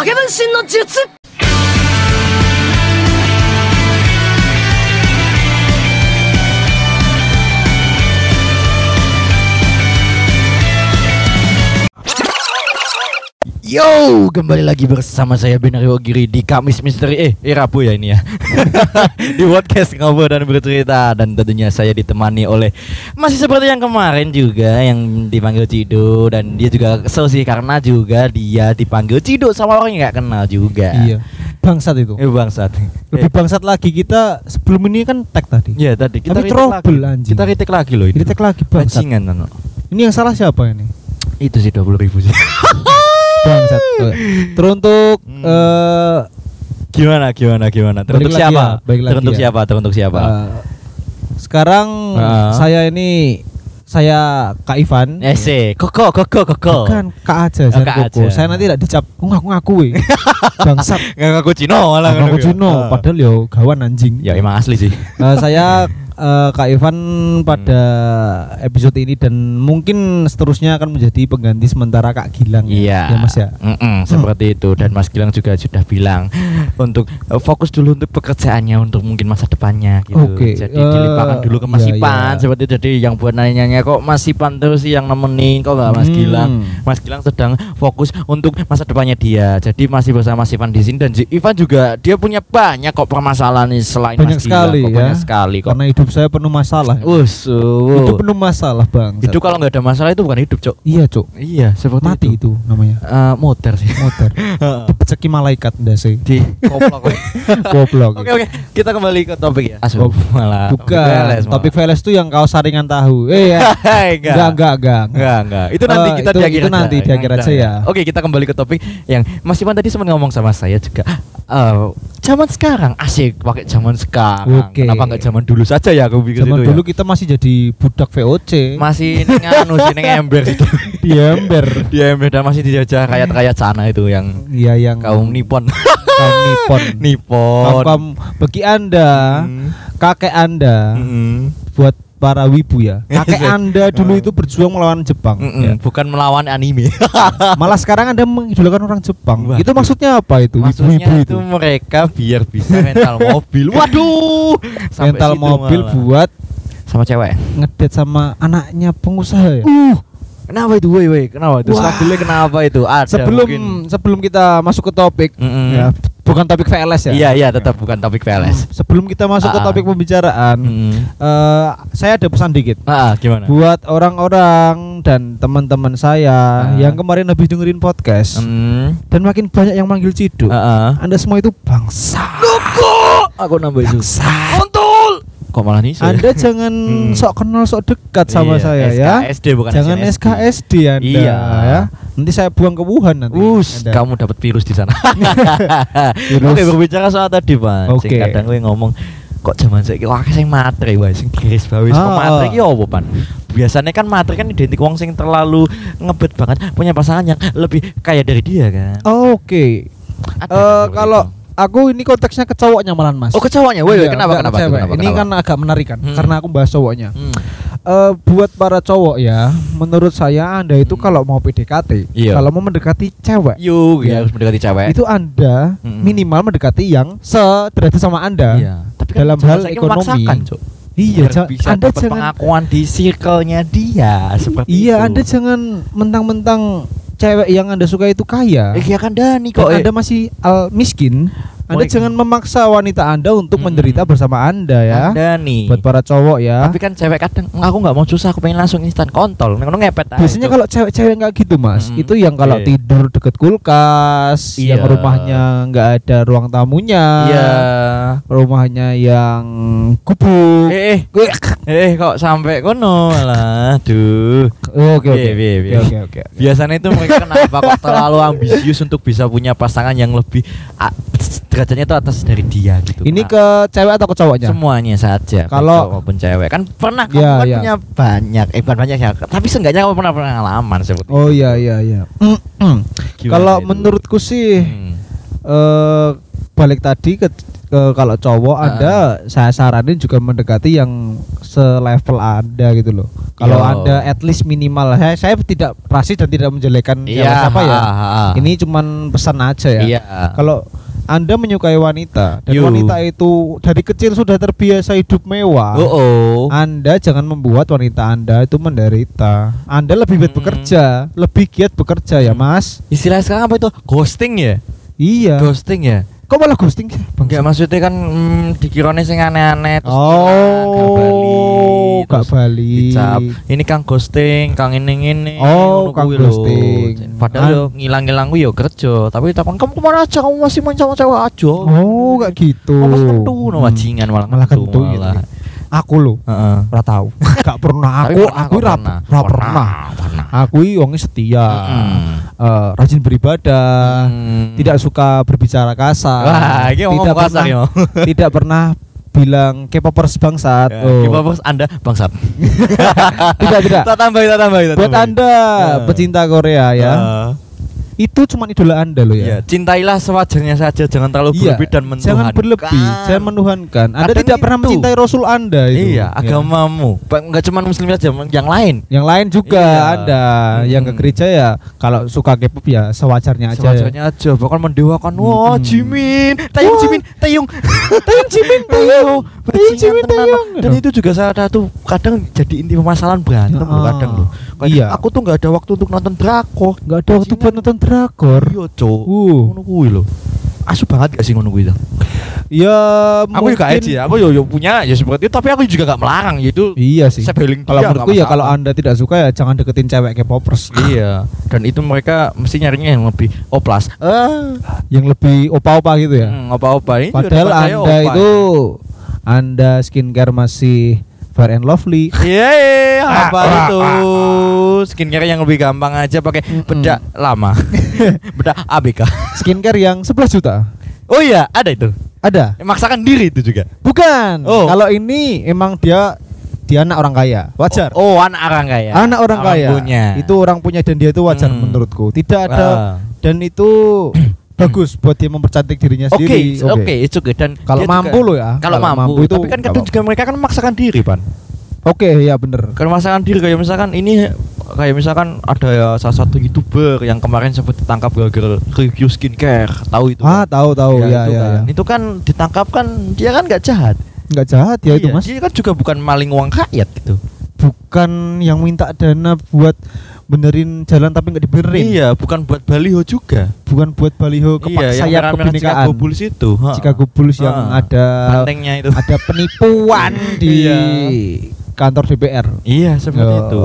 影分身の術。Yo, kembali lagi bersama saya Benario Giri di Kamis Misteri Eh, eh Rabu ya ini ya Di podcast ngobrol dan bercerita Dan tentunya saya ditemani oleh Masih seperti yang kemarin juga Yang dipanggil Cido Dan dia juga kesel sih Karena juga dia dipanggil Cido Sama orang yang gak kenal juga Iya. Bangsat itu. Eh bangsat Lebih bangsat lagi kita sebelum ini kan tag tadi. Iya tadi kita Tapi retake trouble, lagi. anjing. Kita retake lagi loh ini tag lagi bangsat. Bajingan. Ini yang salah siapa ini? Itu sih 20 ribu sih Bangsat. Teruntuk Hmm. eh Gimana gimana gimana Teruntuk siapa? ya, balik Teruntuk ya. siapa? Teruntuk siapa? eh, sekarang Ah. saya ini saya Kak Ivan. Ese, koko, koko, koko. Bukan Kak aja, Oh, saya Kak Koko. aja. Saya nanti tidak dicap "Oh, ngaku-ngaku we. Bangsat. Ngaku Cino malah Ngaku. Cino, Ah. padahal yo gawan anjing. Ya emang asli sih. Eh, saya eh, Kak Ivan pada episode ini dan mungkin seterusnya akan menjadi pengganti sementara Kak Gilang. Iya. Ya, Mas ya. Mm-mm, seperti itu dan Mas Gilang juga sudah bilang untuk eh, fokus dulu untuk pekerjaannya untuk mungkin masa depannya gitu. Oke, Jadi eh, dilimpahkan dulu ke Mas iya, Ipan iya. seperti itu. Jadi yang buat nanya-nanya kok Mas Ipan terus sih yang nemenin kok nggak Mas Hmm. Gilang. Mas Gilang sedang fokus untuk masa depannya dia. Jadi masih bersama Mas Ivan di sini dan Ivan juga dia punya banyak kok permasalahan selain Banyak Mas Gilang. sekali kok, ya. Banyak sekali kok. Karena hidup saya penuh masalah. Us, Itu penuh masalah, Bang. Hidup kalau nggak ada masalah itu bukan hidup, Cok. Iya, Cuk. Iya, seperti Mati itu. itu namanya. Eh, motor sih. Motor. Dipeceki malaikat ndase. Di koplok. Goblok. Oke oke, kita kembali ke topik ya. Asu, malah. Bukan. Topik Veles itu yang kau saringan tahu. Eh ya. Enggak, enggak, enggak. Enggak, enggak. Itu nanti Eh, kita itu- di akhir itu aja. nanti di akhir aja ya. Oke, kita kembali ke topik yang Mas Iman tadi sempat ngomong sama saya juga. Eh, zaman sekarang asik pakai zaman sekarang. Oke. Kenapa enggak zaman dulu saja ya aku pikir Zaman itu dulu ya. kita masih jadi budak VOC. masih ning anu sih ning ember situ. di ember. Di ember dan masih dijajah rakyat-rakyat sana itu yang Iya yang kaum Nippon. kaum Nippon. Nippon. Kaum, kaum bagi Anda, Hmm. kakek Anda Mm-mm. buat para wibu ya. Kakek Iya. Anda dulu itu berjuang melawan Jepang. Mm-mm, ya. bukan melawan anime. Malah sekarang Anda mengidolakan orang Jepang. Waduh. Itu maksudnya apa itu? Maksudnya Wibu-wibu itu mereka biar bisa rental mobil. Waduh. Rental situ mobil malah. buat sama cewek. ngedate sama anaknya pengusaha ya. Uh. Kenapa itu, woi, woi? Kenapa itu? Wah. Stabilnya kenapa itu? Ada sebelum mungkin. sebelum kita masuk ke topik Mm-mm. ya, bukan topik VLS ya. Iya, iya, tetap bukan topik PLS. Sebelum kita masuk ke Ah. topik pembicaraan, Mm-mm. eh, saya ada pesan dikit. Ah, gimana? buat orang-orang dan teman-teman saya Ah. yang kemarin habis dengerin podcast Mm. dan makin banyak yang manggil Cido. Heeh. Anda semua itu bangsa. Aku nambah itu. Bangsa. Kontol. Kok malah nih? Anda jangan Hmm. sok kenal sok dekat sama Iya, saya ya. SKSD bukan Jangan SNSD. SKSD Anda Iya. ya. Nanti saya buang ke Wuhan nanti. Us, kamu dapat virus di sana. Virus. Oke, berbicara soal tadi, Pak. Oke. Sing kadang gue ngomong kok zaman saiki wah sing matre wae sing garis bawis kok Ah, matre ah. iki opo, Pan? Biasanya kan matre kan identik wong sing terlalu ngebet banget punya pasangan yang lebih kaya dari dia kan. Oke. Ada Eh, seperti kalau itu. aku ini konteksnya ke cowoknya malan Mas. Oh, ke cowoknya. Woi, Iya, kenapa kenapa, ke cewek. kenapa? Ini kenapa? kan agak menarik kan Hmm. karena aku bahas cowoknya. Hmm. Eh, buat para cowok ya, menurut saya Anda itu Hmm. kalau mau PDKT, Iya. kalau mau mendekati cewek, Yuk, Iya. ya harus mendekati cewek. itu Anda Mm-mm. minimal mendekati yang sederajat sama Anda. Iya. Tapi Dalam zaman hal ekonomi, memaksakan, Cuk. Iya, bisa Anda jangan pengakuan di circle-nya dia seperti Iya, itu. Anda jangan mentang-mentang cewek yang Anda suka itu kaya. Eh, iya kan Dani dan kok. eh. Anda masih al miskin. Anda jangan memaksa wanita Anda untuk Mm-mm. menderita bersama Anda ya. Anda nih. Buat para cowok ya. Tapi kan cewek kadang aku nggak mau susah, aku pengen langsung instan kontol. Ngono ngepet aja. Biasanya kalau cewek-cewek nggak gitu mas, Mm-mm. itu yang kalau Iya. tidur deket kulkas, Iya. yang rumahnya nggak ada ruang tamunya, Iya. rumahnya yang gubuk. Eh, eh, eh kok sampai kono lah. Aduh. Oke oke iya. oke oke. Biasanya itu mereka kenapa kok terlalu ambisius untuk bisa punya pasangan yang lebih ah, derajatnya itu atas dari dia gitu. Ini ke cewek atau ke cowoknya? semuanya saja Kalau- maupun cewek kan pernah kamu Iya, kan iya. punya banyak eh bukan banyak ya tapi seenggaknya kamu pernah pengalaman seperti Oh iya iya iya. Kalau menurutku sih Hmm. eh balik tadi ke eh, kalau cowok Ah. Anda saya saranin juga mendekati yang selevel Anda gitu loh. Kalau. Anda at least minimal saya saya tidak rasis dan tidak menjelekan Iya, siapa ya. ha, ha, ha. Ini cuman pesan aja ya. Iya. Kalau anda menyukai wanita dan Yo. wanita itu dari kecil sudah terbiasa hidup mewah. Oh, oh. Anda jangan membuat wanita Anda itu menderita. Anda lebih giat Hmm. bekerja, lebih giat bekerja ya, Mas. Istilah sekarang apa itu? Ghosting ya? Iya. Ghosting ya? Kok malah ghosting sih? Enggak maksudnya kan mm, dikiranya sing aneh-aneh terus Oh, gak gak bali. dicap. Ini Kang ghosting, Kang ini ini. Oh, Kang ghosting. Padahal An- yo ngilang-ngilang yo kerja, tapi takon kamu ke mana aja? Kamu masih main sama cewek aja. Oh, gak gitu. Apa kentu no Hmm. bajingan malah Malah kentu gitu. malah. Aku lo, Heeh. ora tahu. gak pernah aku, aku kok, ora pernah. ora pernah. Pernah. Aku wongnya setia. Mm. Eh, rajin beribadah, Hmm. tidak suka berbicara kasar. Wah, ini tidak kasar pernah yo. tidak pernah bilang K-popers bangsat. Ya, Oh. K-popers Anda bangsat. tidak tidak. Kita tambah, kita tambah, Buat. Anda Ya. pecinta Korea ya, Eh, itu cuma idola Anda loh Iya, ya. cintailah sewajarnya saja, jangan terlalu Iya, berlebih dan menuhankan. Jangan berlebih, jangan menuhankan. Anda Kadang tidak pernah itu. mencintai Rasul Anda itu. Iya, Ya. agamamu. Ba- Enggak cuma muslim saja, yang lain. Yang lain juga Iya. ada yang ke Hmm. gereja ya kalau suka K-pop ya sewajarnya aja. Sewajarnya aja, bahkan mendewakan. Wah, Hmm. Jimin, Taeyong Wah. Jimin, Taeyong. Taeyong Jimin, Taeyong. Bajingan Jimin, tenan. Dan itu juga salah satu kadang jadi inti permasalahan berantem Ah. kadang loh. Kayak, Iya. Aku tuh nggak ada waktu untuk nonton drakor. Nggak ada waktu Bajingan. buat nonton drakor. Iya, Cok. Uh. Ngono kuwi lho. Asu banget gak sih ngono kuwi? Ya Aku juga edgy ya, aku yo, yo punya ya seperti itu, tapi aku juga gak melarang yaitu Iya sih. sebeling Kalau menurutku ya kalau. Anda tidak suka ya jangan deketin cewek K-popers. Iya, dan itu mereka mesti nyarinya yang lebih oplas. Ah, yang lebih opa-opa gitu ya. hmm, apa-apa ini juga Padahal Anda opa. itu Anda skincare masih fair and lovely. Iya, iya, apa Ah, itu? Skincare yang lebih gampang aja pakai Mm-mm. bedak lama. bedak ABK. Skincare yang 11 juta. Oh iya, ada itu. Ada? Maksakan diri itu juga. Bukan. Oh. Kalau ini emang dia dia anak orang kaya. Wajar. Oh, oh, anak orang kaya. Anak orang, kaya. punya. Itu orang punya dan dia itu wajar Hmm. menurutku. Tidak ada Ah. dan itu bagus buat dia mempercantik dirinya Oke, sendiri. oke, itu oke dan Kalau juga- mampu loh ya. Kalau mampu, itu tapi kan kadang juga mereka kan memaksakan diri, Pan. Oke, ya bener. Kalau memaksakan diri kayak misalkan ini kayak misalkan ada ya salah satu youtuber yang kemarin sempat ditangkap gara-gara review skincare, tahu itu? Ah, tahu tahu Ya, ya itu ya. kan. ya. Itu kan ditangkap kan dia kan nggak jahat. Nggak jahat ya itu Iya, Mas. Dia kan juga bukan maling uang rakyat gitu. Bukan yang minta dana buat benerin jalan tapi nggak dibenerin. Iya, bukan buat baliho juga. Bukan buat baliho kepak iya, yang sayap merah-merah kebinekaan. Chicago Bulls itu. ha. Chicago Bulls yang Ha. ada bantengnya itu. ada penipuan di Iya. kantor DPR. Iya, seperti Oh, itu.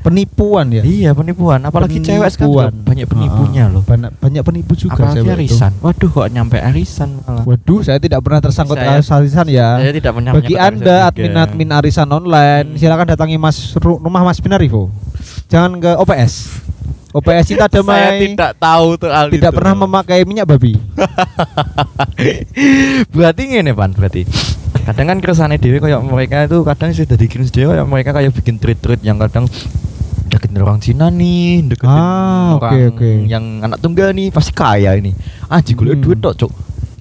Penipuan ya. Iya, penipuan. Apalagi cewek sekarang Penipuan. banyak penipunya Ah, loh. Banyak banyak penipu juga Apalagi cewek itu. arisan. Waduh, kok nyampe arisan malah. Waduh, saya tidak pernah tersangkut Saya- arisan ya. Saya tidak punya Bagi Anda admin-admin arisan online, Hmm. silakan datangi Mas ru- rumah Mas Pinarivo. Jangan ke OPS. OPS Cinta Saya Damai tidak tahu tuh hal tidak itu. pernah memakai minyak babi. berarti ngene pan berarti kadang kan keresane dewe kayak mereka itu kadang sih dari kirim dewe kayak mereka kayak bikin tweet-tweet yang kadang deketin orang Cina nih deketin Ah, oke, orang oke. yang anak tunggal nih pasti kaya ini anjing gue Hmm. duit tok cuk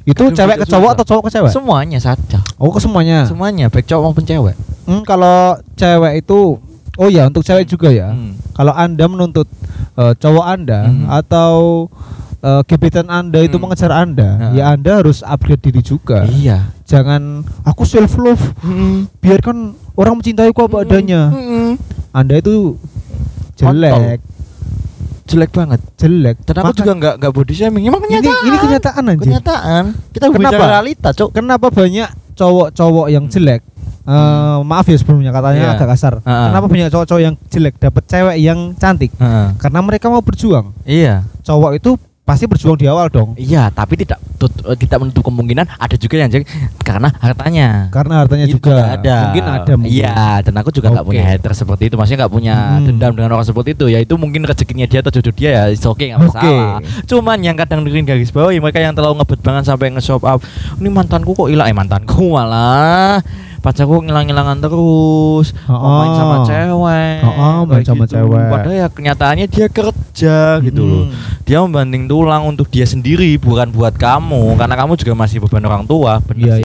Itu cewek ke cowok atau cowok ke cewek? semuanya saja Oh, ke semuanya. semuanya baik cowok maupun cewek Hmm, kalau cewek itu Oh ya, untuk cewek juga ya. Hmm. Kalau Anda menuntut eh, cowok Anda Hmm. atau eh, gebetan Anda itu Hmm. mengejar Anda, Nah. ya Anda harus upgrade diri juga. iya Jangan aku self love, Mm-mm. biarkan orang mencintai ku apa adanya. Mm-mm. Anda itu jelek, jelek banget jelek. dan aku Maka- juga nggak nggak body shaming emang ini kenyataan ini kenyataan anjir. kenyataan kita Kenapa? realita Kenapa banyak cowok-cowok yang jelek? Eh, maaf ya sebelumnya katanya Iya. agak kasar. Ha-ha. Kenapa banyak cowok-cowok yang jelek dapat cewek yang cantik? Heeh. Karena mereka mau berjuang. iya Cowok itu pasti berjuang di awal dong. Iya, tapi tidak eh, tidak menutup kemungkinan ada juga yang jelek karena hartanya. Karena hartanya Itu juga ada. mungkin ada. Iya, dan aku juga nggak Oke. punya hater seperti itu. Maksudnya nggak punya Hmm. dendam dengan orang seperti itu. Ya itu mungkin rezekinya dia atau jodoh dia ya. It's okay nggak Oke. masalah. Cuman yang kadang dengerin garis bawah mereka yang terlalu ngebet banget sampai nge-shop up. Ini mantanku kok hilang eh mantanku malah pacarku ngilang-ngilangan terus Oh, main sama cewek Oh, main kayak sama gitu. cewek. padahal ya kenyataannya dia kerja gitu loh Hmm. dia membanting tulang untuk dia sendiri bukan buat kamu karena kamu juga masih beban orang tua bener Iya, sih.